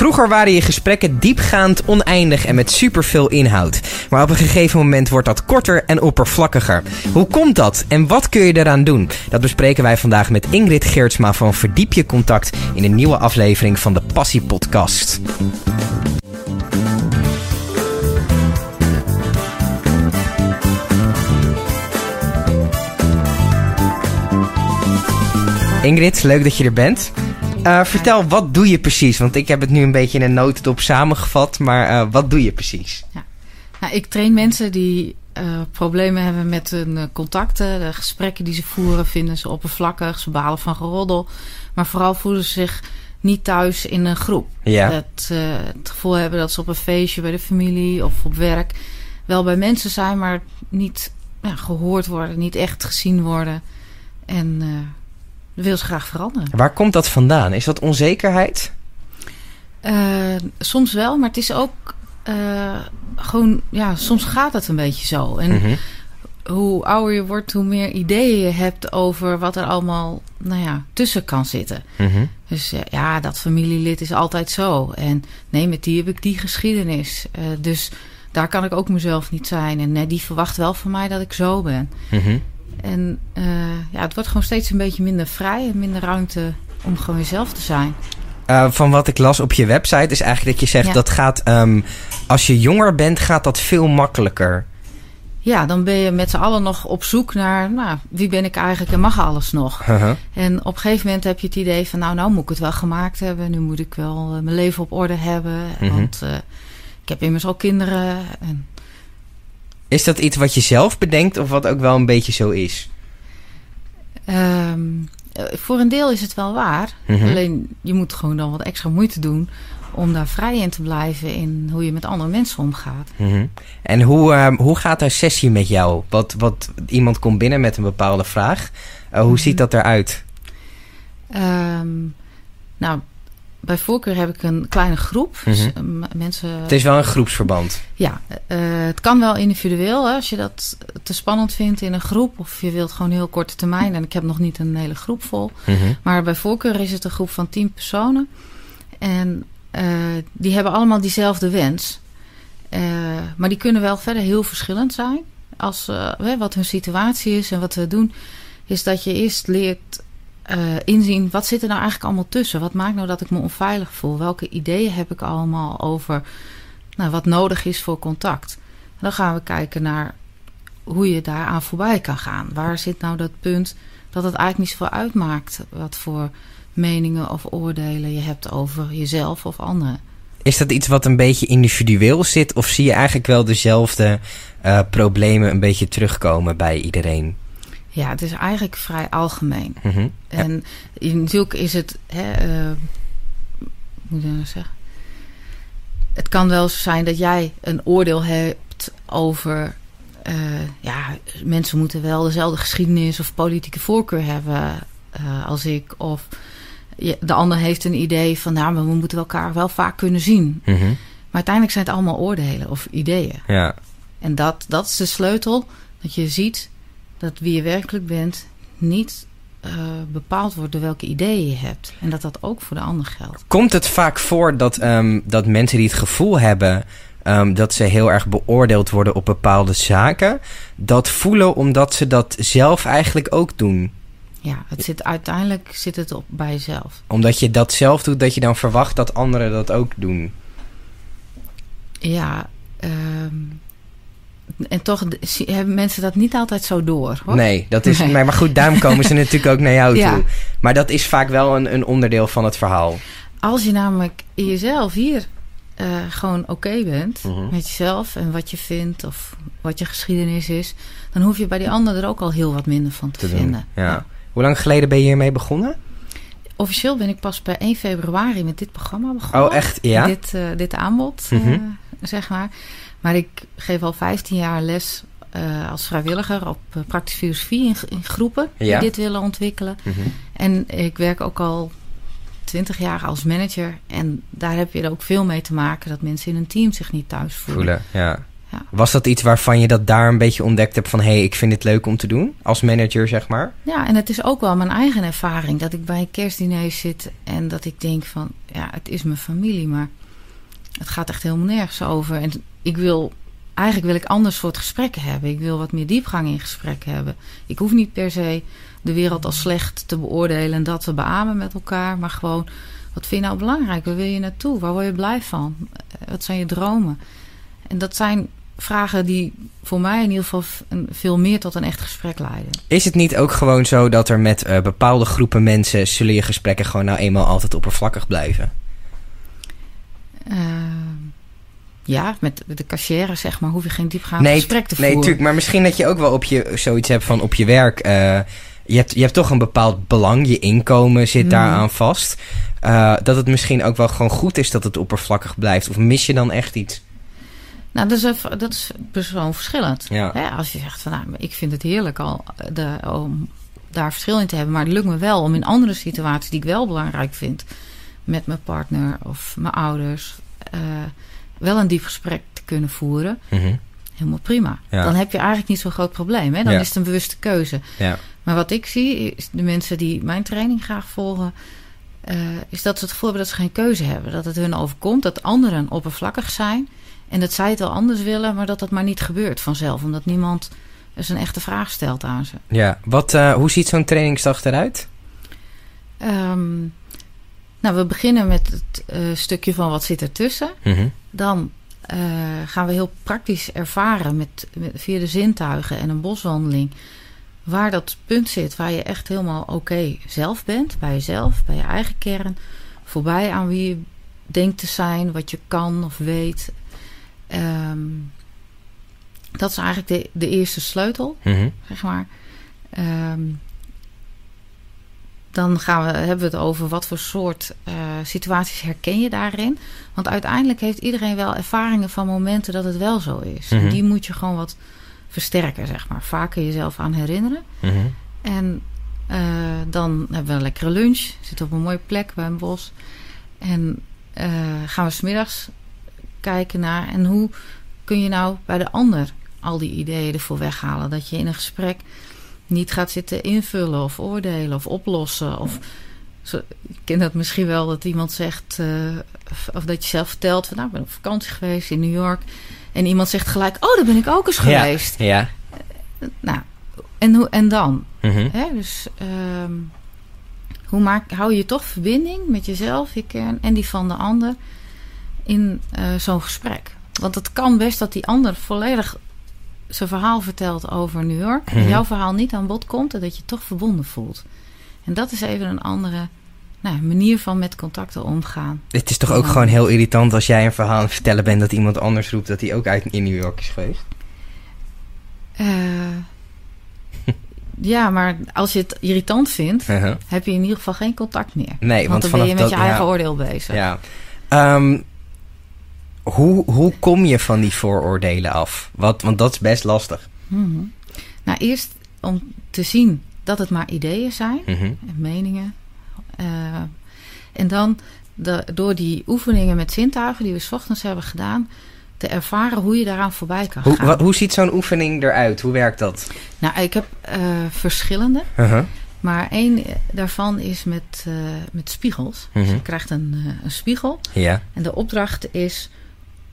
Vroeger waren je gesprekken diepgaand, oneindig en met superveel inhoud. Maar op een gegeven moment wordt dat korter en oppervlakkiger. Hoe komt dat en wat kun je eraan doen? Dat bespreken wij vandaag met Ingrid Geertsma van Verdiep je Contact in een nieuwe aflevering van de Passie Podcast. Ingrid, leuk dat je er bent. Uh, vertel, wat doe je precies? Want ik heb het nu een beetje in een notendop samengevat, maar uh, wat doe je precies? Ja. Nou, ik train mensen die uh, problemen hebben met hun contacten. De gesprekken die ze voeren vinden ze oppervlakkig, ze balen van geroddel. Maar vooral voelen ze zich niet thuis in een groep. Ja. Dat, het gevoel hebben dat ze op een feestje bij de familie of op werk wel bij mensen zijn, maar niet ja, gehoord worden, niet echt gezien worden. En wil ze graag veranderen. Waar komt dat vandaan? Is dat onzekerheid? Uh, soms wel, maar het is ook uh, gewoon, ja, soms gaat het een beetje zo. En mm -hmm. hoe ouder je wordt, hoe meer ideeën je hebt over wat er allemaal, nou ja, tussen kan zitten. Mm -hmm. Dus uh, ja, dat familielid is altijd zo. En nee, met die heb ik die geschiedenis. dus daar kan ik ook mezelf niet zijn. En nee, die verwacht wel van mij dat ik zo ben. Mm -hmm. En uh, ja, het wordt gewoon steeds een beetje minder vrij en minder ruimte om gewoon jezelf te zijn. Uh, van wat ik las op je website is eigenlijk dat je zegt ja. dat gaat, um, als je jonger bent, gaat dat veel makkelijker. Ja, dan ben je met z'n allen nog op zoek naar, nou, wie ben ik eigenlijk en mag alles nog? Uh -huh. En op een gegeven moment heb je het idee van, nou, nou moet ik het wel gemaakt hebben. Nu moet ik wel uh, mijn leven op orde hebben. Mhm. Want ik heb immers al kinderen. En is dat iets wat je zelf bedenkt of wat ook wel een beetje zo is? Um, voor een deel is het wel waar. Mhm. Mm -hmm. Alleen je moet gewoon dan wat extra moeite doen om daar vrij in te blijven in hoe je met andere mensen omgaat. Mm -hmm. En hoe, uh, hoe gaat een sessie met jou? Wat, wat, iemand komt binnen met een bepaalde vraag. Uh, hoe mm -hmm. ziet dat eruit? Um, nou, bij voorkeur heb ik een kleine groep. Mm -hmm. dus, mensen, het is wel een groepsverband. Ja, uh, het kan wel individueel. Hè, als je dat te spannend vindt in een groep. Of je wilt gewoon heel korte termijn. En ik heb nog niet een hele groep vol. Mm -hmm. Maar bij voorkeur is het een groep van tien personen. En uh, die hebben allemaal diezelfde wens. Uh, maar die kunnen wel verder heel verschillend zijn. Als, wat hun situatie is en wat we doen. Is dat je eerst leert uh, inzien, wat zit er nou eigenlijk allemaal tussen? Wat maakt nou dat ik me onveilig voel? Welke ideeën heb ik allemaal over nou, wat nodig is voor contact? En dan gaan we kijken naar hoe je daaraan voorbij kan gaan. Waar zit nou dat punt dat het eigenlijk niet zoveel uitmaakt... wat voor meningen of oordelen je hebt over jezelf of anderen? Is dat iets wat een beetje individueel zit... of zie je eigenlijk wel dezelfde uh, problemen een beetje terugkomen bij iedereen? Ja, het is eigenlijk vrij algemeen. Mm -hmm. En ja. natuurlijk is het... Hè, uh, moet ik nou zeggen? Het kan wel zijn dat jij een oordeel hebt over... Uh, ja, mensen moeten wel dezelfde geschiedenis of politieke voorkeur hebben uh, als ik. Of de ander heeft een idee van... nou, maar we moeten elkaar wel vaak kunnen zien. Mm -hmm. Maar uiteindelijk zijn het allemaal oordelen of ideeën. Ja. En dat, dat is de sleutel. Dat je ziet dat wie je werkelijk bent niet uh, bepaald wordt door welke ideeën je hebt. En dat dat ook voor de ander geldt. Komt het vaak voor dat, um, dat mensen die het gevoel hebben... Um, dat ze heel erg beoordeeld worden op bepaalde zaken... dat voelen omdat ze dat zelf eigenlijk ook doen? Ja, het zit, uiteindelijk zit het op bij jezelf. Omdat je dat zelf doet, dat je dan verwacht dat anderen dat ook doen? Ja, um, en toch hebben mensen dat niet altijd zo door. Hoor. Nee, dat is, nee. maar goed, daarom komen ze natuurlijk ook naar jou ja. toe. Maar dat is vaak wel een, een, onderdeel van het verhaal. Als je namelijk in jezelf hier uh, gewoon oké okay bent Mhm. met jezelf en wat je vindt of wat je geschiedenis is, dan hoef je bij die ander er ook al heel wat minder van te, te vinden. Ja. ja. Hoe lang geleden ben je hiermee begonnen? Officieel ben ik pas bij 1 februari met dit programma begonnen. Oh, echt? Ja. Dit, uh, dit aanbod, -hmm. uh, zeg maar. Maar ik geef al 15 jaar les uh, als vrijwilliger op uh, praktische filosofie in, in groepen ja. die dit willen ontwikkelen. Mm -hmm. En ik werk ook al 20 jaar als manager. En daar heb je er ook veel mee te maken dat mensen in een team zich niet thuis voelen. voelen ja. Ja. Was dat iets waarvan je dat daar een beetje ontdekt hebt van... hé, hey, ik vind dit leuk om te doen? Als manager, zeg maar? Ja, en het is ook wel mijn eigen ervaring dat ik bij een kerstdiner zit en dat ik denk van, ja, het is mijn familie, maar het gaat echt helemaal nergens over. En ik wil, eigenlijk wil ik ander soort gesprekken hebben. Ik wil wat meer diepgang in gesprekken hebben. Ik hoef niet per se de wereld als slecht te beoordelen en dat te beamen met elkaar, maar gewoon, wat vind je nou belangrijk? Waar wil je naartoe? Waar word je blij van? Wat zijn je dromen? En dat zijn vragen die voor mij in ieder geval veel meer tot een echt gesprek leiden. Is het niet ook gewoon zo dat er met uh, bepaalde groepen mensen zullen je gesprekken gewoon nou eenmaal altijd oppervlakkig blijven? Uh, ja, met de cashier zeg maar hoef je geen diepgaand nee, gesprek te voeren. Nee, tuurlijk. Maar misschien dat je ook wel op je zoiets hebt van op je werk. Uh, je, hebt, je hebt toch een bepaald belang. Je inkomen zit mm. daaraan vast. dat het misschien ook wel gewoon goed is dat het oppervlakkig blijft. Of mis je dan echt iets? Nou, dat is, dat is persoonverschillend. Ja. Hè? Als je zegt van, nou, ik vind het heerlijk al de, om daar verschil in te hebben. Maar het lukt me wel om in andere situaties die ik wel belangrijk vind... met mijn partner of mijn ouders... Uh, wel een diep gesprek te kunnen voeren. Mm-hmm. Helemaal prima. Ja. Dan heb je eigenlijk niet zo'n groot probleem. Hè? Dan ja. is het een bewuste keuze. Ja. Maar wat ik zie, is de mensen die mijn training graag volgen... Uh, is dat ze het gevoel hebben dat ze geen keuze hebben. Dat het hun overkomt, dat anderen oppervlakkig zijn... En dat zij het wel anders willen, maar dat dat maar niet gebeurt vanzelf. Omdat niemand eens een echte vraag stelt aan ze. Ja, wat, uh, hoe ziet zo'n trainingsdag eruit? Um, nou, we beginnen met het uh, stukje van wat zit ertussen. Mm-hmm. Dan uh, gaan we heel praktisch ervaren met, met, via de zintuigen en een boswandeling... waar dat punt zit waar je echt helemaal oké zelf bent. Bij jezelf, bij je eigen kern. Voorbij aan wie je denkt te zijn, wat je kan of weet... Um, dat is eigenlijk de, de eerste sleutel, mm-hmm. zeg maar. Um, dan gaan we, hebben we het over wat voor soort uh, situaties herken je daarin. Want uiteindelijk heeft iedereen wel ervaringen van momenten dat het wel zo is. En die moet je gewoon wat versterken, zeg maar. Vaker jezelf aan herinneren. Mm-hmm. En uh, dan hebben we een lekkere lunch. Zitten op een mooie plek bij een bos. En uh, gaan we smiddags kijken naar. En hoe kun je nou bij de ander al die ideeën ervoor weghalen? Dat je in een gesprek niet gaat zitten invullen of oordelen of oplossen. Of zo, ik ken dat misschien wel dat iemand zegt, uh, of dat je zelf vertelt van nou, ik ben op vakantie geweest in New York. En iemand zegt gelijk, oh, daar ben ik ook eens geweest. Ja. ja. Nou, en, hoe, en dan? Mm-hmm. Hè? Dus um, hoe maak, hou je toch verbinding met jezelf, je kern en die van de ander in uh, zo'n gesprek. Want het kan best dat die ander volledig zijn verhaal vertelt over New York. En Mhm. jouw verhaal niet aan bod komt en dat je toch verbonden voelt. En dat is even een andere nou, manier van met contacten omgaan. Het is toch ook Ja. gewoon heel irritant als jij een verhaal aan het vertellen bent dat iemand anders roept dat hij ook uit in New York is geweest. Eh, ja, maar als je het irritant vindt, Uh-huh. heb je in ieder geval geen contact meer. Nee, want, want dan ben je met dat je eigen ja, oordeel bezig. ja. Ehm, hoe, hoe kom je van die vooroordelen af? Wat, want dat is best lastig. Mhm. Nou, eerst om te zien dat het maar ideeën zijn. Mhm. en meningen. Eh, en dan de, door die oefeningen met zintuigen die we 's ochtends hebben gedaan, te ervaren hoe je daaraan voorbij kan Hoe, gaan. wat, hoe ziet zo'n oefening eruit? Hoe werkt dat? Nou, ik heb eh, verschillende, Uh-huh. maar één daarvan is met, eh, met spiegels. Dus je krijgt een, een spiegel Ja. en de opdracht is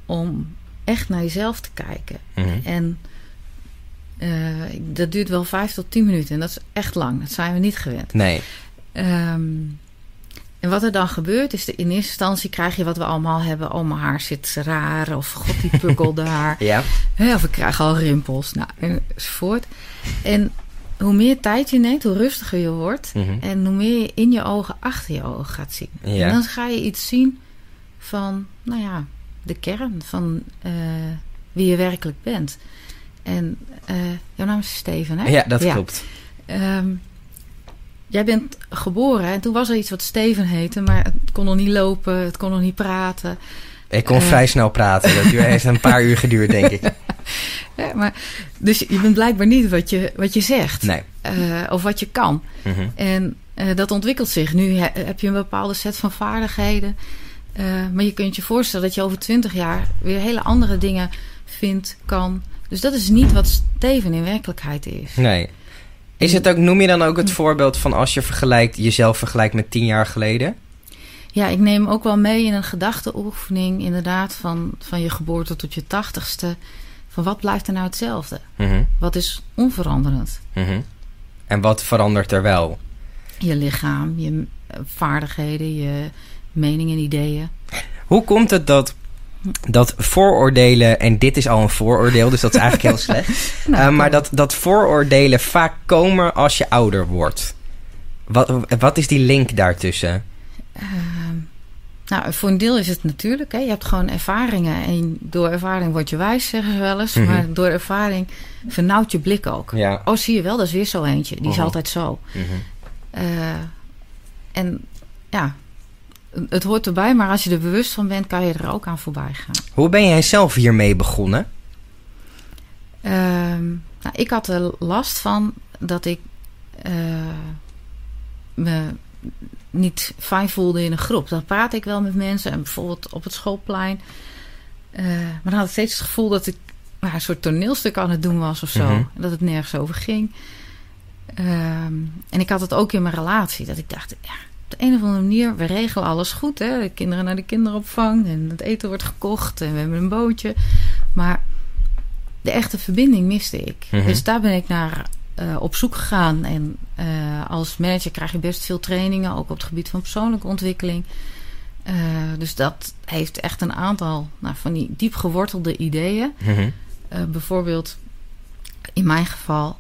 om echt naar jezelf te kijken. Mhm. En eh, dat duurt wel vijf tot tien minuten en dat is echt lang. Dat zijn we niet gewend. Nee. Ehm, en wat er dan gebeurt is, de, in eerste instantie krijg je wat we allemaal hebben. Oh, mijn haar zit raar. Of god, die pukkel daar. Ja. Of ik krijg al rimpels. Nou, enzovoort. En hoe meer tijd je neemt, hoe rustiger je wordt. Mhm. En hoe meer je in je ogen achter je ogen gaat zien. Ja. En dan ga je iets zien van, nou ja, de kern van eh, wie je werkelijk bent. En eh, jouw naam is Steven, hè? Ja, dat klopt. Ehm, jij bent geboren en toen was er iets wat Steven heette, maar het kon nog niet lopen, het kon nog niet praten. Ik kon Eh. vrij snel praten. Dat duurde- heeft een paar uur geduurd, denk ik. Ja, maar, dus je bent blijkbaar niet wat je, wat je zegt Nee. of wat je kan. Mhm. En dat ontwikkelt zich. Nu he- heb je een bepaalde set van vaardigheden. Eh, maar je kunt je voorstellen dat je over twintig jaar weer hele andere dingen vindt, kan. Dus dat is niet wat Steven in werkelijkheid is. Nee. Is het ook, noem je dan ook het voorbeeld van als je vergelijkt, jezelf vergelijkt met tien jaar geleden? Ja, ik neem ook wel mee in een gedachteoefening, inderdaad, van, van je geboorte tot je tachtigste. Van wat blijft er nou hetzelfde? Mhm, Wat is onveranderend? mhm. En wat verandert er wel? Je lichaam, je vaardigheden, je meningen en ideeën. Hoe komt het dat, dat vooroordelen, en dit is al een vooroordeel, dus dat is eigenlijk heel slecht. Nou, eh, maar dat, dat vooroordelen vaak komen als je ouder wordt. Wat, wat is die link daartussen? Ehm, nou, voor een deel is het natuurlijk. Hè. Je hebt gewoon ervaringen. En door ervaring word je wijs, zeggen ze wel eens. Mhm. Maar door ervaring vernauwt je blik ook. Ja. Oh, zie je wel, dat is weer zo eentje. Die is Mhm. altijd zo. Mhm. Eh, en ja, het hoort erbij. Maar als je er bewust van bent, kan je er ook aan voorbij gaan. Hoe ben jij zelf hiermee begonnen? Ehm, nou, ik had er last van dat ik eh, me niet fijn voelde in een groep. Dan praat ik wel met mensen en bijvoorbeeld op het schoolplein. Eh, maar dan had ik steeds het gevoel dat ik nou, een soort toneelstuk aan het doen was of zo. Mhm. En dat het nergens over ging. Ehm, en ik had het ook in mijn relatie. Dat ik dacht, ja, op de een of andere manier, we regelen alles goed. Hè? De kinderen naar de kinderopvang en het eten wordt gekocht en we hebben een bootje. Maar de echte verbinding miste ik. Mhm. Dus daar ben ik naar eh, op zoek gegaan. En eh, als manager krijg je best veel trainingen, ook op het gebied van persoonlijke ontwikkeling. Eh, dus dat heeft echt een aantal nou, van die diep gewortelde ideeën. Mhm. Bijvoorbeeld, in mijn geval,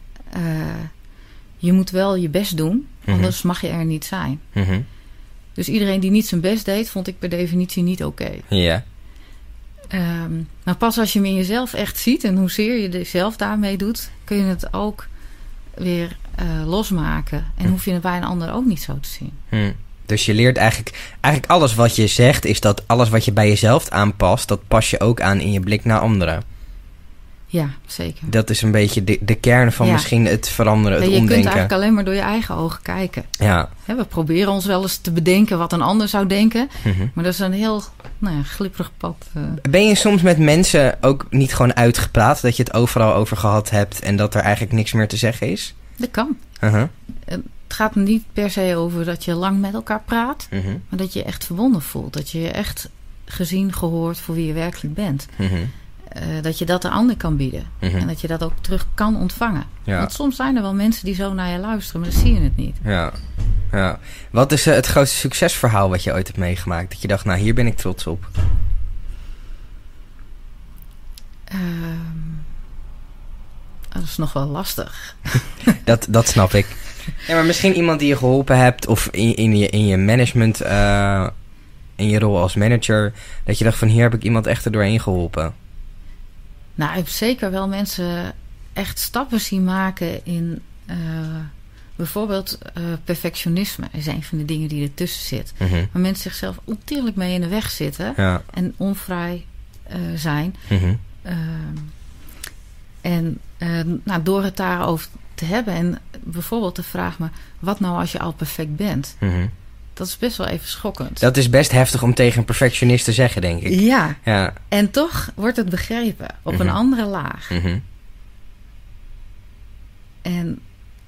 je moet wel je best doen. Anders mag je er niet zijn. Mhm. Dus iedereen die niet zijn best deed, vond ik per definitie niet oké. Ja. Ehm, maar pas als je hem in jezelf echt ziet en hoezeer je er zelf daarmee doet, kun je het ook weer eh, losmaken. En Hm. hoef je het bij een ander ook niet zo te zien. Hm. Dus je leert eigenlijk, eigenlijk alles wat je zegt, is dat alles wat je bij jezelf aanpast, dat pas je ook aan in je blik naar anderen. Ja, zeker. Dat is een beetje de, de kern van Ja. misschien het veranderen, het En je kunt omdenken. eigenlijk alleen maar door je eigen ogen kijken. Ja. We proberen ons wel eens te bedenken wat een ander zou denken. Mhm. Maar dat is een heel nou ja, glipperig pad. eh. Ben je soms met mensen ook niet gewoon uitgepraat, dat je het overal over gehad hebt en dat er eigenlijk niks meer te zeggen is? Dat kan. Uh-huh. Het gaat niet per se over dat je lang met elkaar praat. Mhm. Maar dat je je echt verbonden voelt. Dat je je echt gezien, gehoord voor wie je werkelijk bent. Mhm. Eh, dat je dat de ander kan bieden. Mhm. En dat je dat ook terug kan ontvangen. Ja. Want soms zijn er wel mensen die zo naar je luisteren, maar dan zie je het niet. Ja. ja. Wat is eh, het grootste succesverhaal wat je ooit hebt meegemaakt? Dat je dacht, nou hier ben ik trots op. Ehm, dat is nog wel lastig. Dat, dat snap ik. Ja, maar misschien iemand die je geholpen hebt of in, in, je, in je management, eh, in je rol als manager, dat je dacht van hier heb ik iemand echt er doorheen geholpen. Nou, ik heb zeker wel mensen echt stappen zien maken in eh, bijvoorbeeld eh, perfectionisme. is een van de dingen die ertussen zit. Mhm. Waar mensen zichzelf ontiegelijk mee in de weg zitten Ja. en onvrij eh, zijn. Mhm. Ehm, en eh, nou, door het daarover te hebben en bijvoorbeeld de vraag me... wat nou als je al perfect bent? Mhm. Dat is best wel even schokkend. Dat is best heftig om tegen een perfectionist te zeggen, denk ik. Ja, Ja. en toch wordt het begrepen op Mhm. een andere laag. Mhm. En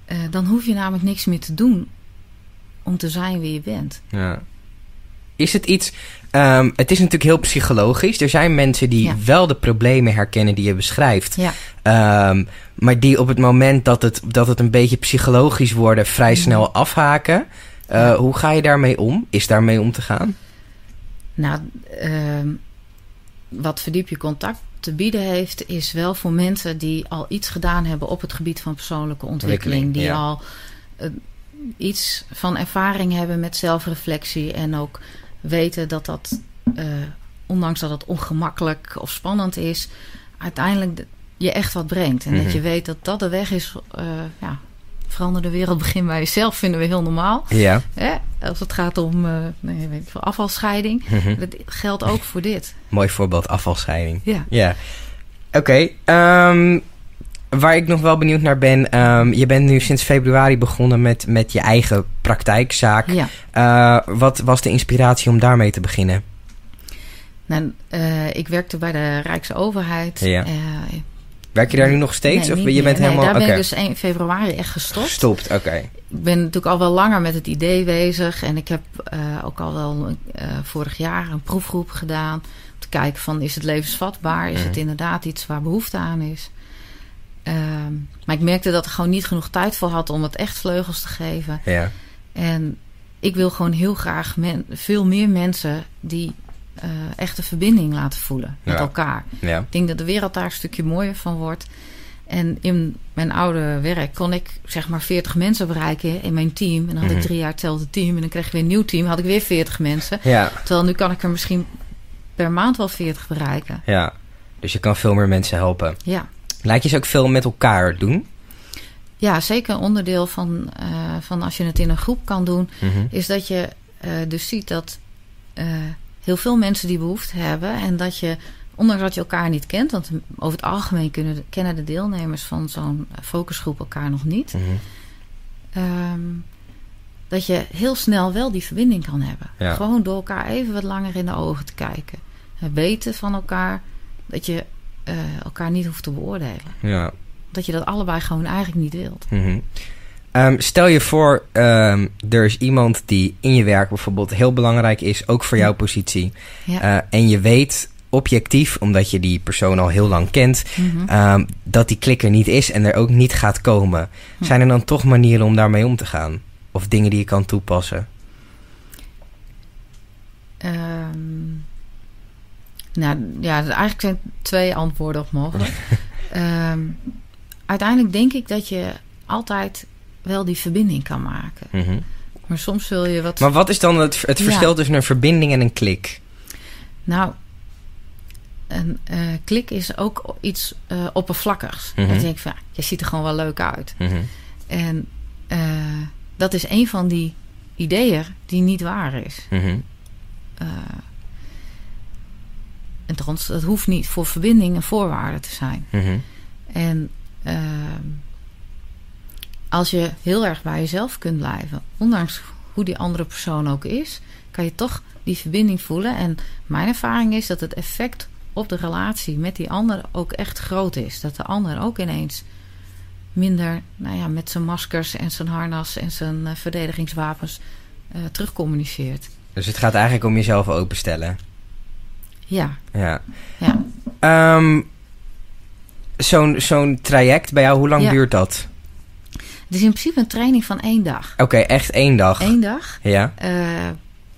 eh, dan hoef je namelijk niks meer te doen om te zijn wie je bent. Ja. Is het iets... ehm, het is natuurlijk heel psychologisch. Er zijn mensen die Ja. wel de problemen herkennen die je beschrijft. Ja. Ehm, maar die op het moment dat het, dat het een beetje psychologisch worden... vrij Mhm. snel afhaken. Eh. Hoe ga je daarmee om? Is daarmee om te gaan? Nou, ehm, wat verdiep je contact te bieden heeft, is wel voor mensen die al iets gedaan hebben op het gebied van persoonlijke ontwikkeling. Ontwikkeling, Die ja. al eh, iets van ervaring hebben met zelfreflectie en ook weten dat dat, eh, ondanks dat het ongemakkelijk of spannend is, uiteindelijk de- je echt wat brengt. En Mhm. dat je weet dat dat de weg is. ja, verander de wereld, begin bij jezelf, vinden we heel normaal. Ja. Hè? Als het gaat om eh, nee, weet ik afvalscheiding. Mhm. Dat geldt ook voor dit. Mooi voorbeeld, afvalscheiding. Ja. Ja. Oké. ehm, waar ik nog wel benieuwd naar ben... ehm, je bent nu sinds februari begonnen met, met je eigen praktijkzaak. ja. Eh, wat was de inspiratie om daarmee te beginnen? Nou, eh, ik werkte bij de Rijksoverheid. Ja. Werk je daar nu nog steeds? nee, of je bent meer. Nee, helemaal... daar ben ik dus 1 februari echt gestopt. Gestopt, oké. Ik ben natuurlijk al wel langer met het idee bezig. En ik heb eh, ook al wel eh, vorig jaar een proefgroep gedaan. Om te kijken van is het levensvatbaar? Is het Mhm. inderdaad iets waar behoefte aan is? Ehm, maar ik merkte dat ik gewoon niet genoeg tijd voor had om het echt vleugels te geven. Ja. En ik wil gewoon heel graag men- veel meer mensen die eh echt een verbinding laten voelen met Ja. elkaar. Ja. Ik denk dat de wereld daar een stukje mooier van wordt. En in mijn oude werk kon ik zeg maar 40 mensen bereiken in mijn team. En dan had Mhm. ik drie jaar hetzelfde team. En dan kreeg ik weer een nieuw team. had ik weer 40 mensen. Ja. Terwijl nu kan ik er misschien per maand wel 40 bereiken. Ja. Dus je kan veel meer mensen helpen. Ja, Laat je ze ook veel met elkaar doen? ja zeker een onderdeel van, eh, van als je het in een groep kan doen. Mhm. Is dat je eh, dus ziet dat eh, heel veel mensen die behoefte hebben. En dat je, ondanks dat je elkaar niet kent. Want over het algemeen kunnen, kennen de deelnemers van zo'n focusgroep elkaar nog niet. Mhm. Ehm, dat je heel snel wel die verbinding kan hebben. Ja. Gewoon door elkaar even wat langer in de ogen te kijken. En weten van elkaar dat je eh, elkaar niet hoeft te beoordelen. Ja. Dat je dat allebei gewoon eigenlijk niet wilt. Mhm. Ehm, stel je voor, ehm, er is iemand die in je werk bijvoorbeeld heel belangrijk is, ook voor jouw positie. Ja. Eh, en je weet objectief, omdat je die persoon al heel lang kent, Mhm. ehm, dat die klik er niet is en er ook niet gaat komen. Hm. Zijn er dan toch manieren om daarmee om te gaan? Of dingen die je kan toepassen? Nou ja, eigenlijk zijn twee antwoorden op mogelijk. Uiteindelijk denk ik dat je altijd wel die verbinding kan maken. Mhm. Maar soms zul je wat. Maar wat is dan het, het Ja. verschil tussen een verbinding en een klik? Nou, een eh, klik is ook iets eh, oppervlakkigs. Mhm. Dan denk ik van, ja, je ziet er gewoon wel leuk uit. Mhm. En eh, dat is een van die ideeën die niet waar is. En trouwens, dat hoeft niet voor verbinding een voorwaarde te zijn. En ehm, als je heel erg bij jezelf kunt blijven, ondanks hoe die andere persoon ook is, kan je toch die verbinding voelen. En mijn ervaring is dat het effect op de relatie met die ander ook echt groot is. Dat de ander ook ineens minder nou ja, met zijn maskers en zijn harnas en zijn eh, verdedigingswapens eh terugcommuniceert. Dus het gaat eigenlijk om jezelf openstellen. Ja, Ja. ja. Ehm, Zo'n zo'n traject bij jou, hoe lang Ja. duurt dat? Het is in principe een training van één dag. Oké, echt één dag. Eén dag. Ja. Eh,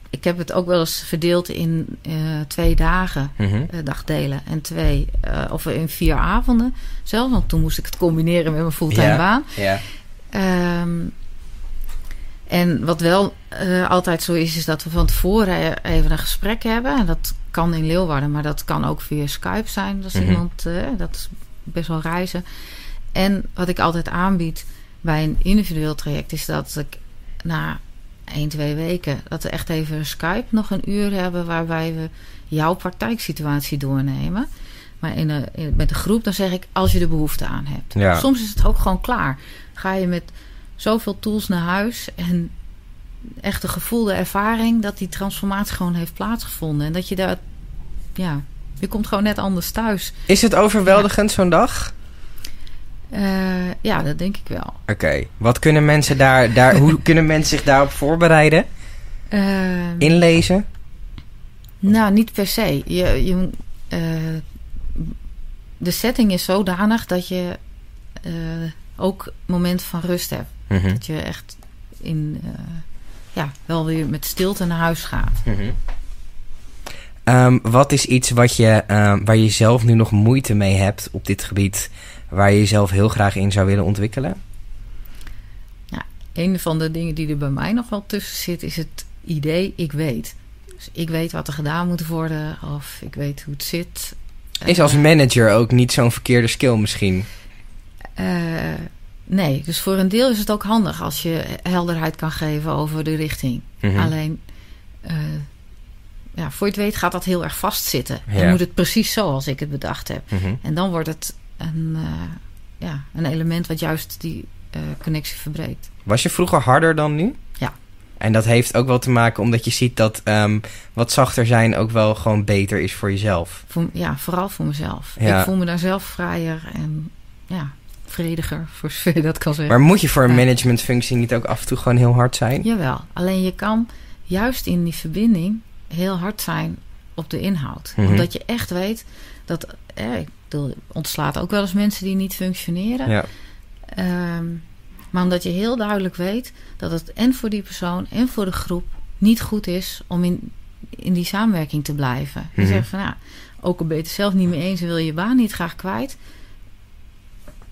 ik heb het ook wel eens verdeeld in eh, twee dagen, Mhm. eh, dagdelen. En twee, of in vier avonden zelf. Want toen moest ik het combineren met mijn fulltime baan. Ja. Ehm, en wat wel altijd zo is, is dat we van tevoren e- even een gesprek hebben. En dat kan in Leeuwarden, maar dat kan ook via Skype zijn. Dat is Mhm. iemand, dat is best wel reizen. En wat ik altijd aanbied bij een individueel traject, is dat ik na 1, 2 weken, dat we echt even Skype nog een uur hebben waarbij we jouw praktijksituatie doornemen. Maar in een, in- met een groep, dan zeg ik als je er behoefte aan hebt. Ja. Soms is het ook gewoon klaar. Ga je met zoveel tools naar huis en echt de gevoelde ervaring dat die transformatie gewoon heeft plaatsgevonden. En dat je daar, ja, je komt gewoon net anders thuis. Is het overweldigend zo'n dag? Eh, ja, dat denk ik wel. Oké. Wat kunnen mensen daar, daar hoe kunnen mensen zich daarop voorbereiden? Eh, Inlezen? Nou, niet per se. Je, je, eh, de setting is zodanig dat je eh, ook momenten van rust hebt. Mhm. Dat je echt in, ja, wel weer met stilte naar huis gaat. Mhm. Ehm, wat is iets wat je, ehm, waar je zelf nu nog moeite mee hebt op dit gebied, waar je jezelf heel graag in zou willen ontwikkelen? Een van de dingen die er bij mij nog wel tussen zit, is het idee ik weet. Dus ik weet wat er gedaan moet worden, of ik weet hoe het zit. Is als Eh, manager ook niet zo'n verkeerde skill misschien? Eh, nee, dus voor een deel is het ook handig als je helderheid kan geven over de richting. Mhm. Alleen, eh, ja, voor je het weet gaat dat heel erg vastzitten. Ja. En moet het precies zoals ik het bedacht heb. Mhm. En dan wordt het een, eh, ja, een element wat juist die eh, connectie verbreekt. Was je vroeger harder dan nu? Ja. En dat heeft ook wel te maken omdat je ziet dat ehm, wat zachter zijn ook wel gewoon beter is voor jezelf. Voor, ja, vooral voor mezelf. Ja. Ik voel me daar zelf vrijer en ja, vrediger, voor zover je dat kan zeggen. Maar moet je voor een managementfunctie niet ook af en toe gewoon heel hard zijn? Jawel, alleen je kan juist in die verbinding heel hard zijn op de inhoud. Mhm. Omdat je echt weet dat, eh, ik bedoel, ontslaat ook wel eens mensen die niet functioneren. Ja. Ehm, maar omdat je heel duidelijk weet dat het en voor die persoon en voor de groep niet goed is om in, in die samenwerking te blijven. Je Mhm. zegt van ja, ook al ben je het zelf niet mee eens en wil je je baan niet graag kwijt.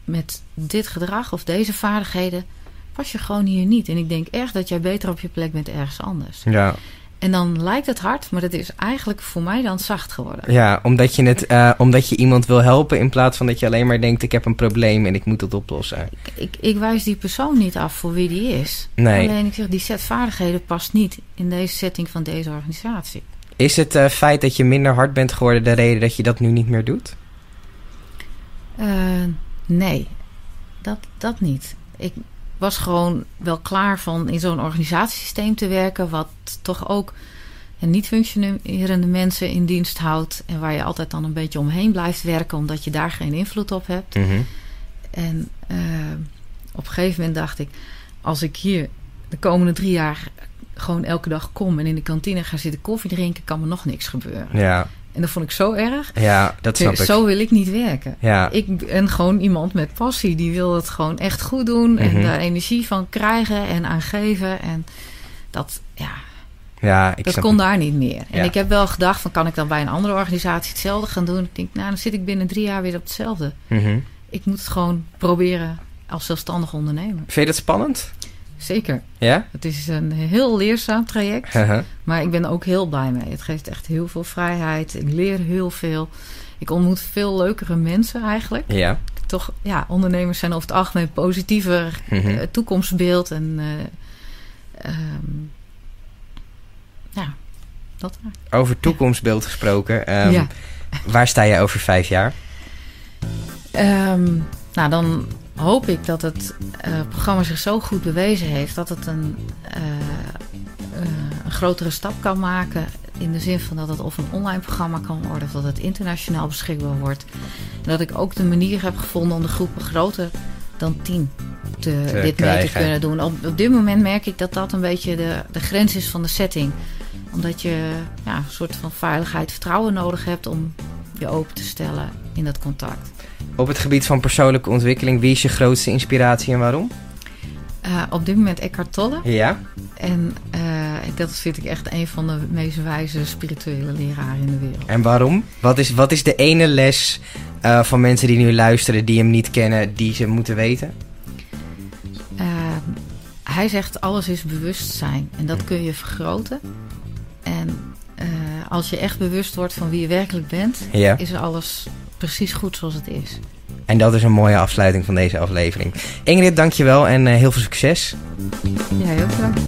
Met dit gedrag of deze vaardigheden pas je gewoon hier niet. En ik denk echt dat jij beter op je plek bent ergens anders. Ja. En dan lijkt het hard, maar het is eigenlijk voor mij dan zacht geworden. ja, omdat je, het, eh, omdat je iemand wil helpen in plaats van dat je alleen maar denkt ik heb een probleem en ik moet het oplossen. Ik, ik wijs die persoon niet af voor wie die is. Nee. Alleen ik zeg, die set vaardigheden past niet in deze setting van deze organisatie. Is het eh, feit dat je minder hard bent geworden de reden dat je dat nu niet meer doet? Eh, nee, dat, dat niet. Ik was gewoon wel klaar van in zo'n organisatiesysteem te werken, wat toch ook niet functionerende mensen in dienst houdt. En waar je altijd dan een beetje omheen blijft werken, omdat je daar geen invloed op hebt. Mhm. En eh, op een gegeven moment dacht ik, als ik hier de komende drie jaar gewoon elke dag kom en in de kantine ga zitten koffie drinken, kan me nog niks gebeuren. Ja, En dat vond ik zo erg. ja, dat snap ik. Zo wil ik niet werken. Ja, Ik ben gewoon iemand met passie. Die wil het gewoon echt goed doen. Mhm. En daar energie van krijgen en aan geven. En dat, ja, ja ik dat kon het. daar niet meer. En Ja. ik heb wel gedacht: van, kan ik dan bij een andere organisatie hetzelfde gaan doen? Ik denk, nou, dan zit ik binnen drie jaar weer op hetzelfde. Mhm. Ik moet het gewoon proberen als zelfstandig ondernemer. Vind je dat spannend? Zeker. Ja? Het is een heel leerzaam traject. Maar ik ben ook heel blij mee. Het geeft echt heel veel vrijheid. Ik leer heel veel. Ik ontmoet veel leukere mensen eigenlijk. ja. toch, ja, ondernemers zijn over het algemeen positiever Mhm. eh, toekomstbeeld. En eh, ehm, ja, dat maar. Over toekomstbeeld gesproken. ehm, ja. Waar sta je over vijf jaar? Ehm, nou, dan hoop ik dat het eh, programma zich zo goed bewezen heeft dat het een, eh, eh, een grotere stap kan maken. In de zin van dat het of een online programma kan worden of dat het internationaal beschikbaar wordt. En dat ik ook de manier heb gevonden om de groepen groter dan tien te, Te dit mee te kunnen doen. Op, op dit moment merk ik dat dat een beetje de, de grens is van de setting. Omdat je ja, een soort van veiligheid, vertrouwen nodig hebt om je open te stellen in dat contact. Op het gebied van persoonlijke ontwikkeling, wie is je grootste inspiratie en waarom? Eh, op dit moment Eckhart Tolle. Ja? En eh, dat vind ik echt een van de meest wijze spirituele leraren in de wereld. En waarom? Wat is, wat is de ene les eh, van mensen die nu luisteren, die hem niet kennen, die ze moeten weten? Hij zegt alles is bewustzijn en dat kun je vergroten. En als je echt bewust wordt van wie je werkelijk bent, Ja. is alles precies goed zoals het is. En dat is een mooie afsluiting van deze aflevering. Ingrid, dankjewel en eh, heel veel succes. Ja, heel bedankt.